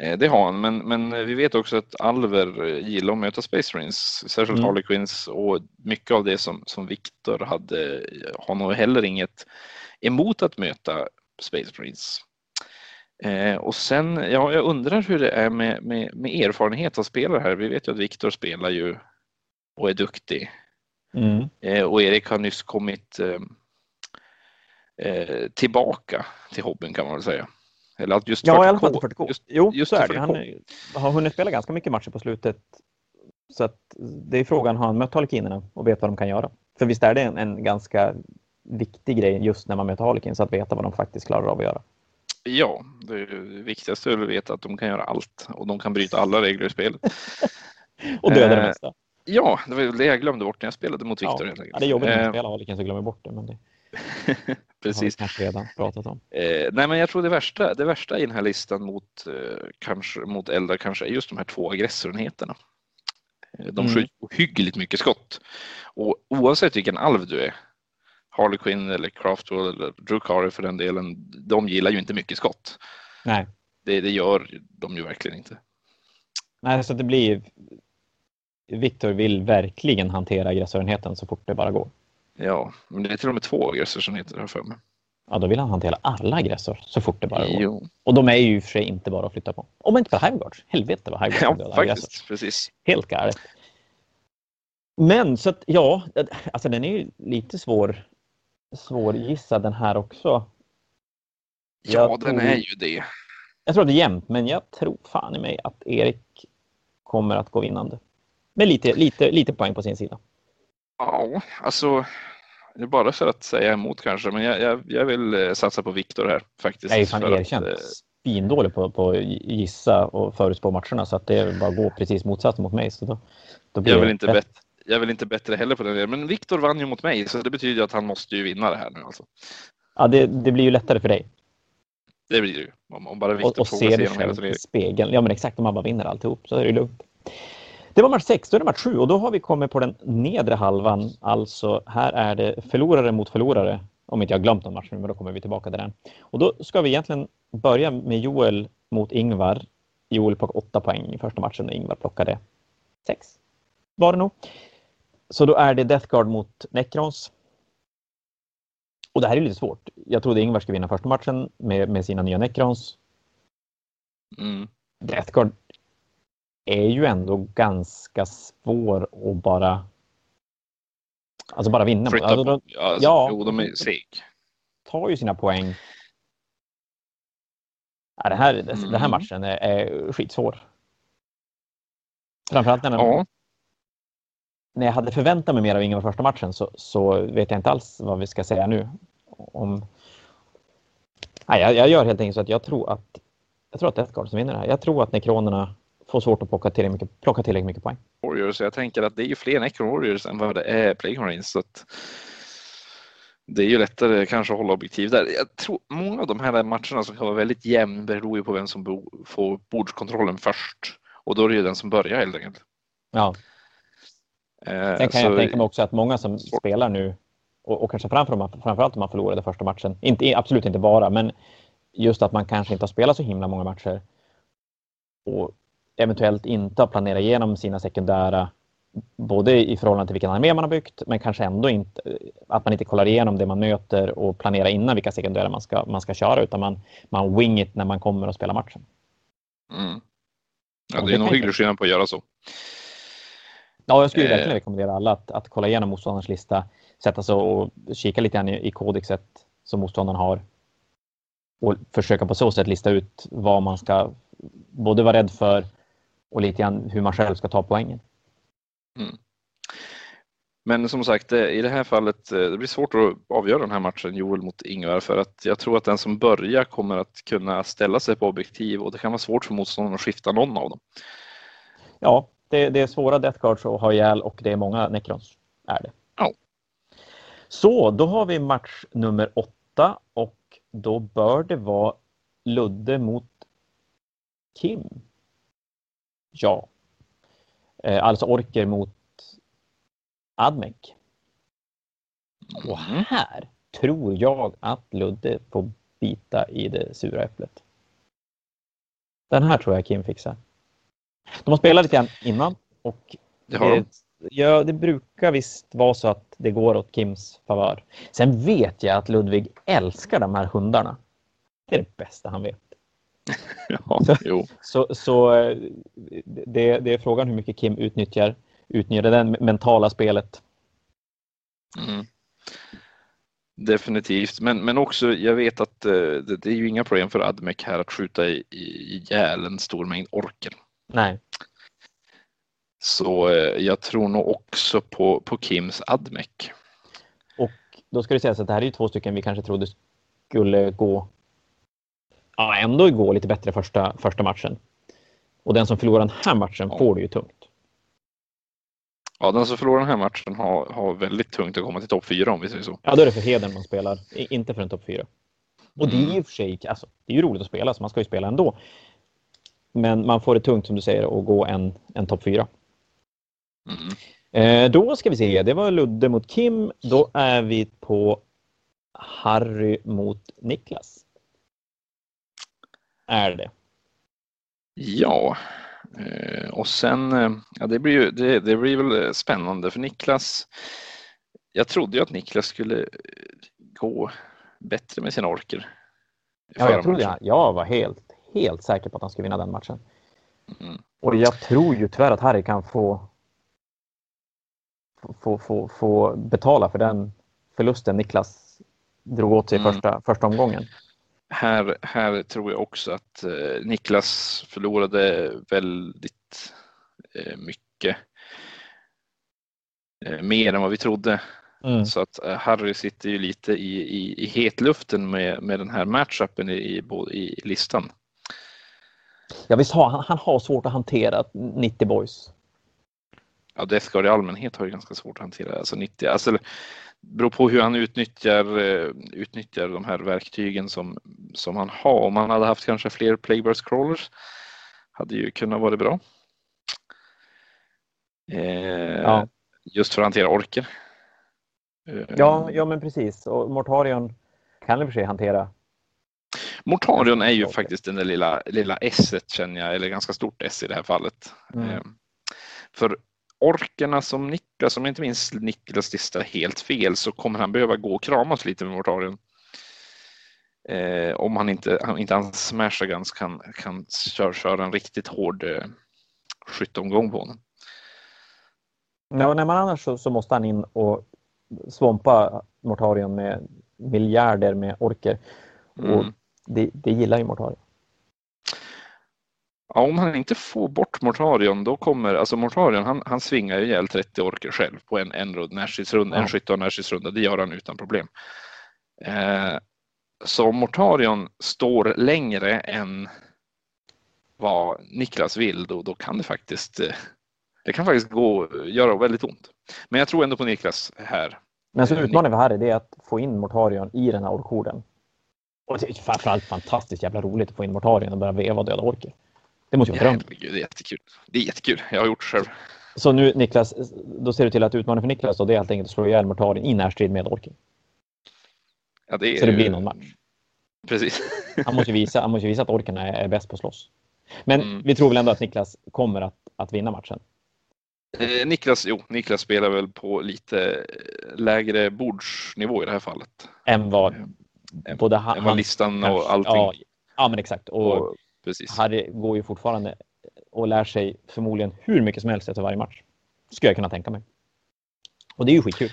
Eh, det har han, men, men vi vet också att Alver gillar att möta Space Marines, särskilt mm. Harley Quinns och mycket av det som, som Viktor hade har nog heller inget emot att möta Space Marines. Eh, och sen, ja, jag undrar hur det är med, med, med erfarenhet av spelare här. Vi vet ju att Viktor spelar ju och är duktig. Mm. Eh, och Erik har nyss kommit eh, eh tillbaka till hobbyn kan man väl säga. Eller att just ja, i alla fall till 40K. Just, jo, just så är det. Han har hunnit spela ganska mycket matcher på slutet. Så att det är frågan, har han mött Tolkienerna och vet vad de kan göra? För visst är det en, en ganska viktig grej just när man möter Harlequins att veta vad de faktiskt klarar av att göra. Ja, det viktigaste är att veta att de kan göra allt och de kan bryta alla regler i spelet. och döda det eh, mesta. Ja, det var det jag glömde bort när jag spelade mot Viktor. Ja, ja, det är jobbigt man eh, spelar Harlequins och glömmer bort det. Men det... Precis. Har vi redan pratat om. Eh, nej, men jag tror det värsta, det värsta i den här listan mot, eh, kanske, mot eldar kanske är just de här två aggressorenheterna. Eh, de mm. skjuter ohyggligt mycket skott. Och oavsett vilken alv du är Harley Quinn eller Craftwell eller Drukari för den delen, de gillar ju inte mycket skott. Nej. Det, det gör de ju verkligen inte. Nej, så det blir Viktor vill verkligen hantera aggressorenheten så fort det bara går. Ja, men det är till och med två aggressor som heter det för mig. Ja, då vill han hantera alla aggressor så fort det bara går. Jo. Och de är ju för sig inte bara att flytta på. Om inte på Hiveguards. Helvete vad Hiveguards Ja, faktiskt. aggressor. Precis. Helt galet. Men så att ja, alltså den är ju lite svår, svårgissad den här också. Ja, Jag den tror- är ju det. Jag tror att det är jämnt, men jag tror fan i mig att Erik kommer att gå vinnande. Med lite, lite, lite poäng på sin sida. Ja, alltså. Det är bara för att säga emot kanske, men jag, jag, jag vill eh, satsa på Viktor här faktiskt. Jag är ju fan erkänt eh, spindålig på, på gissa och förutspå matcherna så att det är bara att gå precis motsatt mot mig. Så då, då blir Jag vill, inte rätt. bet- jag vill inte bättre heller på den delen. Men Viktor vann ju mot mig, så det betyder ju att han måste ju vinna det här nu alltså. Ja, det, det blir ju lättare för dig. Det blir det ju. Om, om bara Viktor se sig dig igenom hela turneringen. spegeln. Ja, men exakt. Om man bara vinner alltihop så är det lugnt. Det var match 6, då är det match 7 och då har vi kommit på den nedre halvan. Alltså här är det förlorare mot förlorare. Om inte jag glömt någon match nu, men då kommer vi tillbaka till den. Och då ska vi egentligen börja med Joel mot Ingvar. Joel plockade 8 poäng i första matchen och Ingvar plockade 6. Var det nog. Så då är det Death Guard mot Necrons. Och det här är lite svårt. Jag trodde Ingvar skulle vinna första matchen med, med sina nya Necrons. Mm. Death Guard är ju ändå ganska svår att bara alltså bara vinna. Flytta Alltså, de Ja, alltså, ja. Jo, de är seg. tar ju sina poäng. Ja, det här, Den här Mm. matchen är, är skitsvår. Framförallt när, Ja, när jag hade förväntat mig mer av Ingvar första matchen så, så vet jag inte alls vad vi ska säga nu. Om... Nej, jag, jag gör helt enkelt så att jag tror att jag tror att Death Guard som vinner det här. Jag tror att nekronerna får svårt att plocka tillräckligt mycket, plocka tillräckligt mycket poäng. Warriors. Jag tänker att det är ju fler Necron Warriors än vad det är Plague Marines. Så att det är ju lättare kanske att hålla objektiv där. Jag tror många av de här matcherna som kan vara väldigt jämn beror ju på vem som bo- får bordskontrollen först. Och då är det ju den som börjar helt enkelt. Ja, Eh, Sen kan så- jag tänka mig också att många som spelar nu och, och kanske framför, man- framförallt om man förlorade första matchen, inte, absolut inte bara, men just att man kanske inte har spelat så himla många matcher och eventuellt inte har planerat igenom sina sekundära, både i förhållande till vilken armé man har byggt, men kanske ändå inte, att man inte kollar igenom det man möter och planerar innan vilka sekundära man ska, man ska köra, utan man, man wing it när man kommer och spelar matchen. Mm. Ja, det är nog hygglig skillnad på att göra så. Ja, jag skulle Eh. verkligen rekommendera alla att, att kolla igenom motståndarens lista, sätta sig och kika lite grann i, i kodexet som motståndaren har och försöka på så sätt lista ut vad man ska både vara rädd för och lite grann hur man själv ska ta poängen. Men som sagt, eh, i det här fallet, eh, det blir svårt att avgöra den här matchen, Joel mot Ingvar, för att jag tror att den som börjar kommer att kunna ställa sig på objektiv och det kan vara svårt för motståndaren att skifta någon av dem. Ja, det, det är svåra Death Guards att ha ihjäl och det är många Necrons. Är det. Ja. Så, då har vi match nummer åtta och då bör det vara Ludde mot Kim. Ja. Eh, alltså Orker mot Admec. Och här tror jag att Ludde får bita i det sura äpplet. Den här tror jag Kim fixar. De har spelat lite grann innan och Det har de. ja, det brukar visst vara så att det går åt Kims favör. Sen vet jag att Ludvig älskar de här hundarna. Det är det bästa han vet. Ja, jo. Så, så eh, det, det är frågan hur mycket Kim utnyttjar, utnyttjar det mentala spelet. Mm. Definitivt, men, men också jag vet att eh, det, det är ju inga problem för Admec här att skjuta i- i- ihjäl en stor mängd orker. Nej, Så eh, jag tror nog också på, på Kims Admec. och då ska det sägas att det här är ju två stycken vi kanske trodde skulle gå ja, ändå gå lite bättre första, första matchen. Och den som förlorar den här matchen Ja. får det ju tungt. Ja, den som förlorar den här matchen har, har väldigt tungt att komma till topp fyra om vi säger så. Ja, då är det för hedern man spelar, inte för en topp fyra. Och det är Mm. ju och för sig, alltså, det är ju roligt att spela, så man ska ju spela ändå. Men man får det tungt som du säger att gå en, en topp fyra. Mm. Eh, då ska vi se, det var Ludde mot Kim. Då är vi på Harry mot Niklas. Är det. Ja, eh, och sen, eh, ja det blir ju, det, det blir väl eh, spännande för Niklas jag trodde ju att Niklas skulle gå bättre med sina orker. Ja, jag, trodde, jag var helt, helt säker på att han skulle vinna den matchen. Mm. Och jag tror ju tyvärr att Harry kan få, få, få, få betala för den förlusten Niklas drog åt sig i mm. första, första omgången. Här, här tror jag också att eh, Niklas förlorade väldigt eh, mycket. Eh, mer än vad vi trodde. Mm. Så att Harry sitter ju lite i, i, i hetluften med, med den här matchupen i, i, i listan. Ja, visst har han, han har svårt att hantera 90 boys. Ja, Deathguard i allmänhet har ju ganska svårt att hantera. Alltså 90, alltså, beror på hur han utnyttjar, eh, utnyttjar de här verktygen som, som han har. Om han hade haft kanske fler Plagueburst crawlers hade ju kunnat vara bra. Eh, ja. Just för att hantera orker. Ja, ja men precis. Och Mortarion kan i och för sig hantera. Mortarion är ju faktiskt den där lilla, lilla S känner jag, eller ganska stort S i det här fallet. Mm. Ehm, för orkerna som Niklas, om jag inte minns Niklas lista helt fel, så kommer han behöva gå och kramas lite med Mortarion. Eh, om han inte, han, inte hans Smash Guns kan, kan köra, köra en riktigt hård eh, skytteomgång på honom. Ja, nej, men annars så, så, måste han in och svampa Mortarion med miljarder med orker. Mm. Och det, det gillar ju Mortarion. Ja, om han inte får bort Mortarion då kommer, alltså Mortarion han, han svingar ju ihjäl 30 orker själv på en, en, ja. en skytte och närstridsrunda. Det gör han utan problem. Eh, så om Mortarion står längre än vad Niklas vill då, då kan det faktiskt eh, det kan faktiskt gå göra väldigt ont. Men jag tror ändå på Niklas här. Men så utmaningen för Harry är att få in Mortarion i den här orkorden. Och det är framförallt fantastiskt jävla roligt att få in Mortarion och börja veva och döda orker. Det måste ju vara dröm. Det är jättekul. Det är jättekul. Jag har gjort det själv. Så nu Niklas, då ser du till att utmaningen för Niklas då, det är helt enkelt att slå ihjäl Mortarion i närstrid med orker. Ja, det är... Så det blir någon match. Precis. han, måste visa, han måste visa att orkerna är, är bäst på att slåss. Men mm. vi tror väl ändå att Niklas kommer att, att vinna matchen. Eh, Niklas, jo, Niklas spelar väl på lite lägre bordsnivå i det här fallet. Än vad eh, både han, än vad listan och allting. Ja, ja, men exakt. Och, och precis. Harry går ju fortfarande och lär sig förmodligen hur mycket som helst efter varje match. Skulle jag kunna tänka mig. Och det är ju skitkul.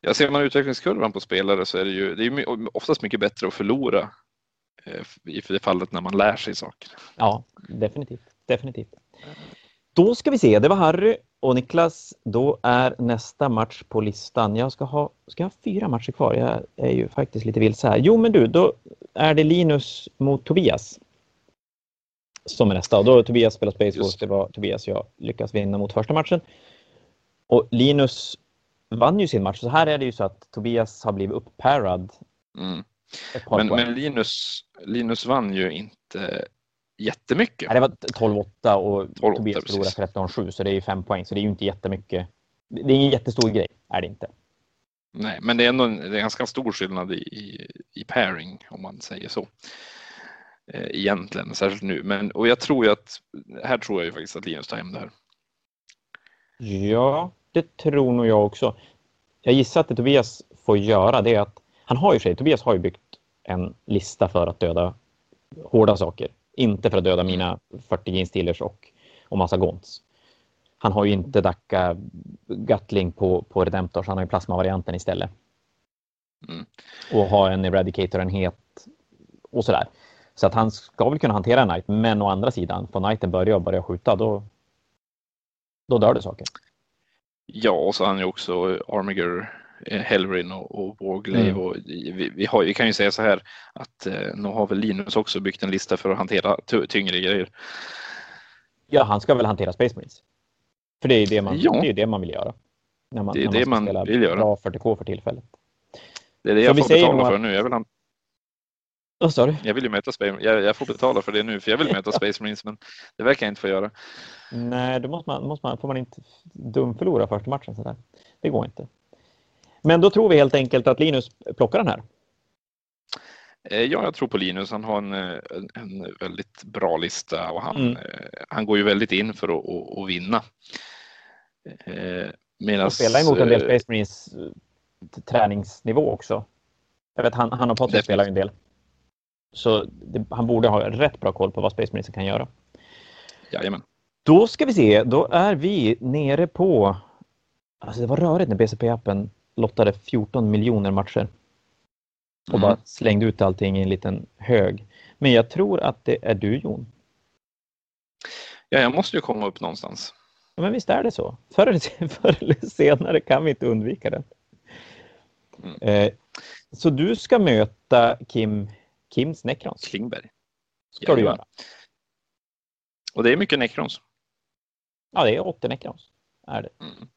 Ja, ser man utvecklingskurvan på spelare så är det ju det är oftast mycket bättre att förlora eh, i det fallet när man lär sig saker. Ja, definitivt. definitivt. Då ska vi se, det var Harry och Niklas. Då är nästa match på listan. Jag ska ha, ska jag ha fyra matcher kvar. Jag är ju faktiskt lite vilse här. Jo, men du, då är det Linus mot Tobias. Som är nästa. Och då har Tobias spelat Wars. Det var Tobias jag lyckas vinna mot första matchen. Och Linus vann ju sin match. Så här är det ju så att Tobias har blivit uppparad. Mm. Men, men Linus, Linus vann ju inte jättemycket. Nej, det var 12-8 och 12 Tobias förlorade 13-7 så det är ju fem poäng så det är ju inte jättemycket. Det är ingen jättestor grej, är det inte. Nej, men det är ändå en, det är ganska stor skillnad i, i pairing om man säger så. Eh, egentligen, särskilt nu. Men, och jag tror ju att, här tror jag ju faktiskt att Linus tar hem det här. Ja, det tror nog jag också. Jag gissar att det Tobias får göra det är att han har ju sig, Tobias har ju byggt en lista för att döda hårda saker. Inte för att döda mina 40 Gene och, och massa Gonts. Han har ju inte Dacka Gatling på, på Redemptor, så han har ju plasmavarianten istället. Mm. Och har en Eradicator-enhet och sådär. Så att han ska väl kunna hantera Knight, men å andra sidan, får Knighten börja och börja skjuta, då, då dör det saker. Ja, och så har han ju också Armiger Eh, Hellrin och, och Warglaive. Mm. Och vi, vi, har, vi kan ju säga så här att eh, nu har väl Linus också byggt en lista för att hantera tyngre grejer. Ja, han ska väl hantera Space Marines. För det är ju det man, ja. det, är det man vill göra. När man, det är när man det man vill göra. Bra 40K för tillfället. Det är det så jag får betala för att... nu. Jag vill. Vad sa du? Jag vill ju möta Space jag, jag får betala för det nu för jag vill möta Space Marines men det verkar jag inte få göra. Nej, då måste man, måste man, får man inte dumförlora första matchen. Så där. Det går inte. Men då tror vi helt enkelt att Linus plockar den här. Eh, ja, jag tror på Linus. Han har en, eh, en väldigt bra lista och han, mm. Eh, han går ju väldigt in för att, att, att vinna. Medan, och spela emot en del Space Marines träningsnivå också. Jag vet, han, han och Patrik spelar ju en del. Så det, han borde ha rätt bra koll på vad Space Marines kan göra. Jajamän. Då ska vi se, då är vi nere på... Alltså det var rörigt när BCP-appen lottade 14 miljoner matcher. Och mm. bara slängde ut allting i en liten hög. Men jag tror att det är du Jon. Ja, jag måste ju komma upp någonstans. Ja, men visst är det så. Förr eller, förr eller senare kan vi inte undvika det. Mm. Eh, så du ska möta Kim, Kims Necrons? Klingberg. Ska du göra. Och det är mycket Necrons. Ja, det är 80 Necrons. Är det. Mm.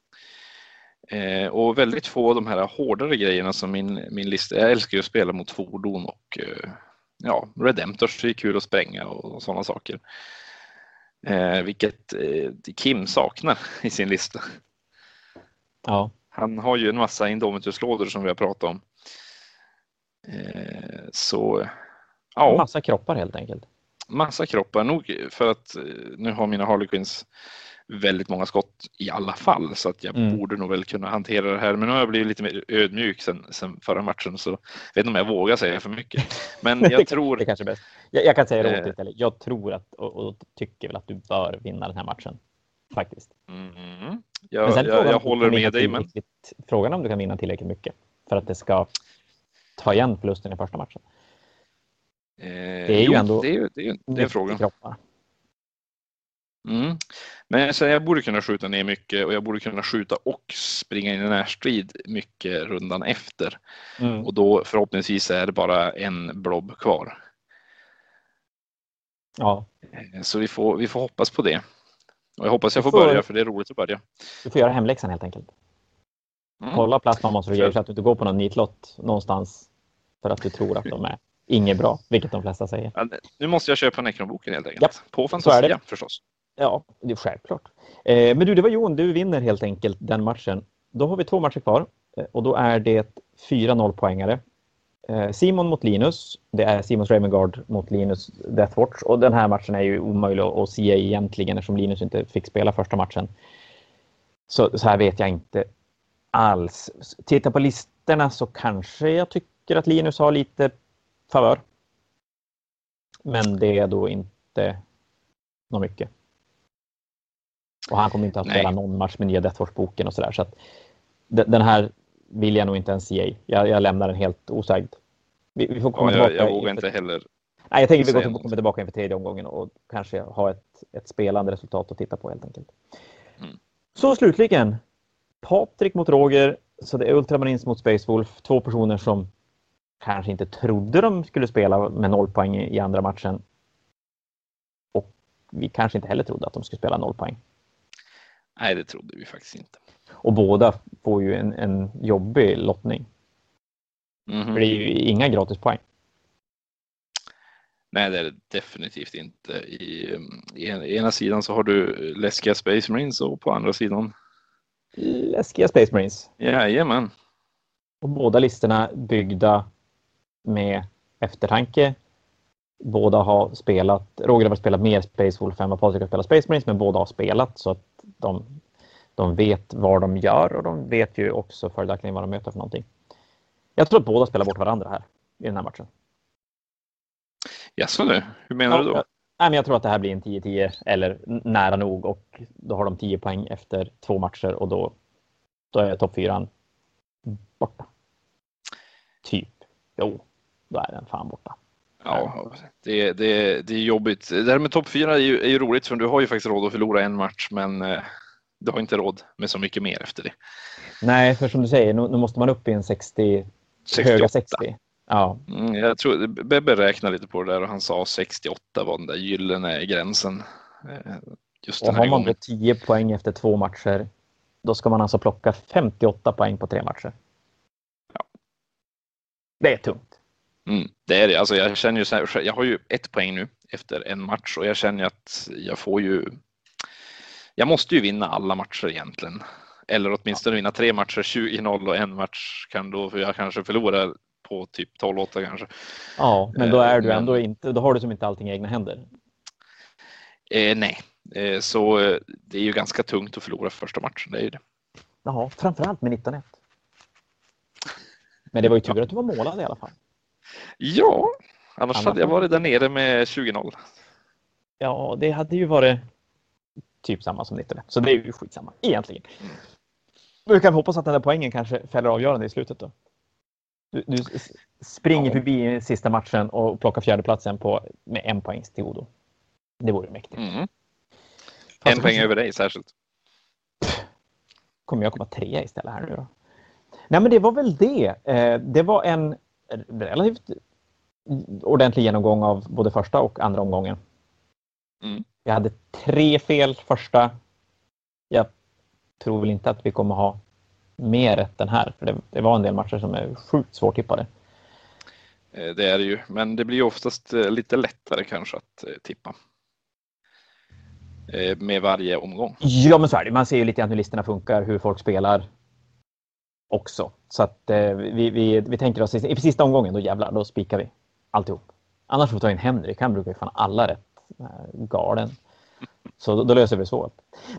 Eh, och väldigt få av de här hårdare grejerna som min, min lista. Jag älskar ju att spela mot fordon och eh, ja, Redemptors är kul att spränga och, och sådana saker. Eh, vilket eh, Kim saknar i sin lista. Ja. Han har ju en massa Indomitus-lådor som vi har pratat om. Eh, så ja. Massa kroppar helt enkelt. Massa kroppar, nog för att eh, nu har mina Harlequins väldigt många skott i alla fall så att jag mm. borde nog väl kunna hantera det här. Men nu har jag blivit lite mer ödmjuk sen, sen förra matchen så jag vet inte om jag vågar säga för mycket. Men jag tror... det kanske är bäst. Jag, jag kan säga det åt istället. Jag tror att och, och, tycker väl att du bör vinna den här matchen. Faktiskt. Mm. Jag, jag, jag håller med dig. Men... Frågan om du kan vinna tillräckligt mycket för att det ska ta igen förlusten i första matchen. Eh, det är jo, ju ändå det är, det är, det är frågan. Kroppar. Mm. Men så jag borde kunna skjuta ner mycket och jag borde kunna skjuta och springa in i närstrid mycket rundan efter. Mm. Och då förhoppningsvis är det bara en blob kvar. Ja. Eh, så vi får, vi får hoppas på det. Och jag hoppas jag får, får börja för det är roligt att börja. Du får göra hemläxan helt enkelt. Mm. Kolla plasmamonster så att du inte går på någon nitlott någonstans för att du tror att de är inget bra, vilket de flesta säger. Ja, nu måste jag köpa Necronboken helt enkelt. Japp. På Fantasia förstås. Ja, det är självklart. Eh, men du, det var Jon, du vinner helt enkelt den matchen. Då har vi två matcher kvar eh, och då är det fyra nollpoängare. Eh, Simon mot Linus. Det är Simons Ravengard mot Linus Deathwatch och den här matchen är ju omöjlig att se egentligen eftersom Linus inte fick spela första matchen. Så, så här vet jag inte alls. Titta på listorna så kanske jag tycker att Linus har lite favör. Men det är då inte något mycket. Och han kommer inte att spela Nej. någon match med nya Deathwatch-boken och sådär. Så att den här vill jag nog inte ens ge. Jag, jag lämnar den helt osagd. Vi, vi får komma ja, jag, tillbaka. Jag vågar inte heller. Nej, jag tänker att vi går kommer tillbaka inför tredje omgången och kanske ha ett, ett spelande resultat att titta på helt enkelt. Mm. Så slutligen. Patrik mot Roger. Så det är Ultramarines mot Space Wolf. Två personer som kanske inte trodde de skulle spela med noll poäng i andra matchen. Och vi kanske inte heller trodde att de skulle spela noll poäng. Nej, det trodde vi faktiskt inte. Och båda får ju en, en jobbig lottning. Mm -hmm. För det är ju inga gratispoäng. Nej, det är det definitivt inte. I, I, ena sidan så har du läskiga Space Marines och på andra sidan läskiga Space Marines. Jajamän. Och båda listorna byggda med eftertanke. Båda har spelat, Roger har spelat mer Space Wolf än vad Patrik har spelat Space Marines, men båda har spelat så att de, de vet vad de gör och de vet ju också följaktligen vad de möter för någonting. Jag tror att båda spelar bort varandra här i den här matchen. Jaså du, hur menar ja, du då? Jag, nej, men jag tror att det här blir en 10-10 eller nära nog och då har de 10 poäng efter två matcher och då, då är topp 4 borta. Typ. Jo, då är den fan borta. Ja, det, det, det är jobbigt. Det här med topp 4 är ju, är ju roligt för du har ju faktiskt råd att förlora en match men eh, du har inte råd med så mycket mer efter det. Nej, för som du säger, nu, nu måste man upp i en 60, 68. höga 60. Ja. Mm, jag tror, Bebbe räknade lite på det där och han sa 68 var den där gyllene gränsen. Eh, just och har man då 10 poäng efter två matcher, då ska man alltså plocka 58 poäng på tre matcher. Ja. Det är tungt. Mm, det är det. Alltså jag känner ju så här, jag har ju ett poäng nu efter en match och jag känner att jag får ju. Jag måste ju vinna alla matcher egentligen. Eller åtminstone vinna tre matcher 20-0 och en match kan då, för jag kanske förlorar på typ 12-8 kanske. Ja, men då är du eh, ändå men, inte, då har du som inte allting i egna händer. Eh, nej, eh, så eh, det är ju ganska tungt att förlora första matchen, det är ju det. Jaha, framförallt med 19-1. Men det var ju tur att du var målad i alla fall. Ja, annars Annars hade jag var- varit där nere med 20-0. Ja, det hade ju varit typ samma som 19 Så det är ju skitsamma egentligen. Nu kan vi hoppas att den där poängen kanske fäller avgörande i slutet då. Du, du s- springer Ja. förbi sista matchen och plockar fjärdeplatsen på, med en poängs till godo. Det vore mäktigt. Mm. Fast En det poäng över dig särskilt. kommer jag komma trea istället här nu då? Nej, men det var väl det. Eh, Det var en relativt ordentlig genomgång av både första och andra omgången. Mm. Jag hade tre fel första. Jag tror väl inte att vi kommer ha mer rätt än här, för det, det var en del matcher som är sjukt svårtippade. Eh, Det är det ju, men det blir ju oftast eh, lite lättare kanske att eh, tippa. Med varje omgång. Ja, men så är det. Man ser ju lite grann hur listorna funkar, hur folk spelar också. Så att eh, vi, vi, vi tänker oss i sista omgången, då jävlar, då spikar vi alltihop. Annars får vi ta in Henrik, han brukar ju fan alla rätt. Eh, Galen. Så då, då löser vi det så.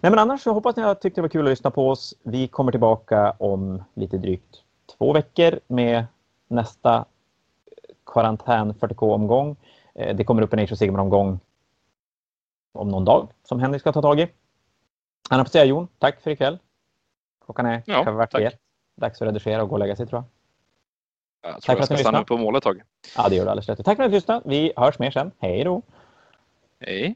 Nej, men annars så hoppas ni att tyckte det var kul att lyssna på oss. Vi kommer tillbaka om lite drygt två veckor med nästa karantän 40K-omgång. Eh, Det kommer upp en Age of Sigmar-omgång om någon dag som Henrik ska ta tag i. Annars får jag säga Jon, tack för ikväll. Klockan är Ja, kvart i ett. Dags att redigera och gå och lägga sig tror jag. Jag Tack tror för jag ska stanna upp på målet ett tag. Ja, det gör du alldeles rätt. Tack för att ni lyssnade. Vi hörs mer sen. Hej då! Hej!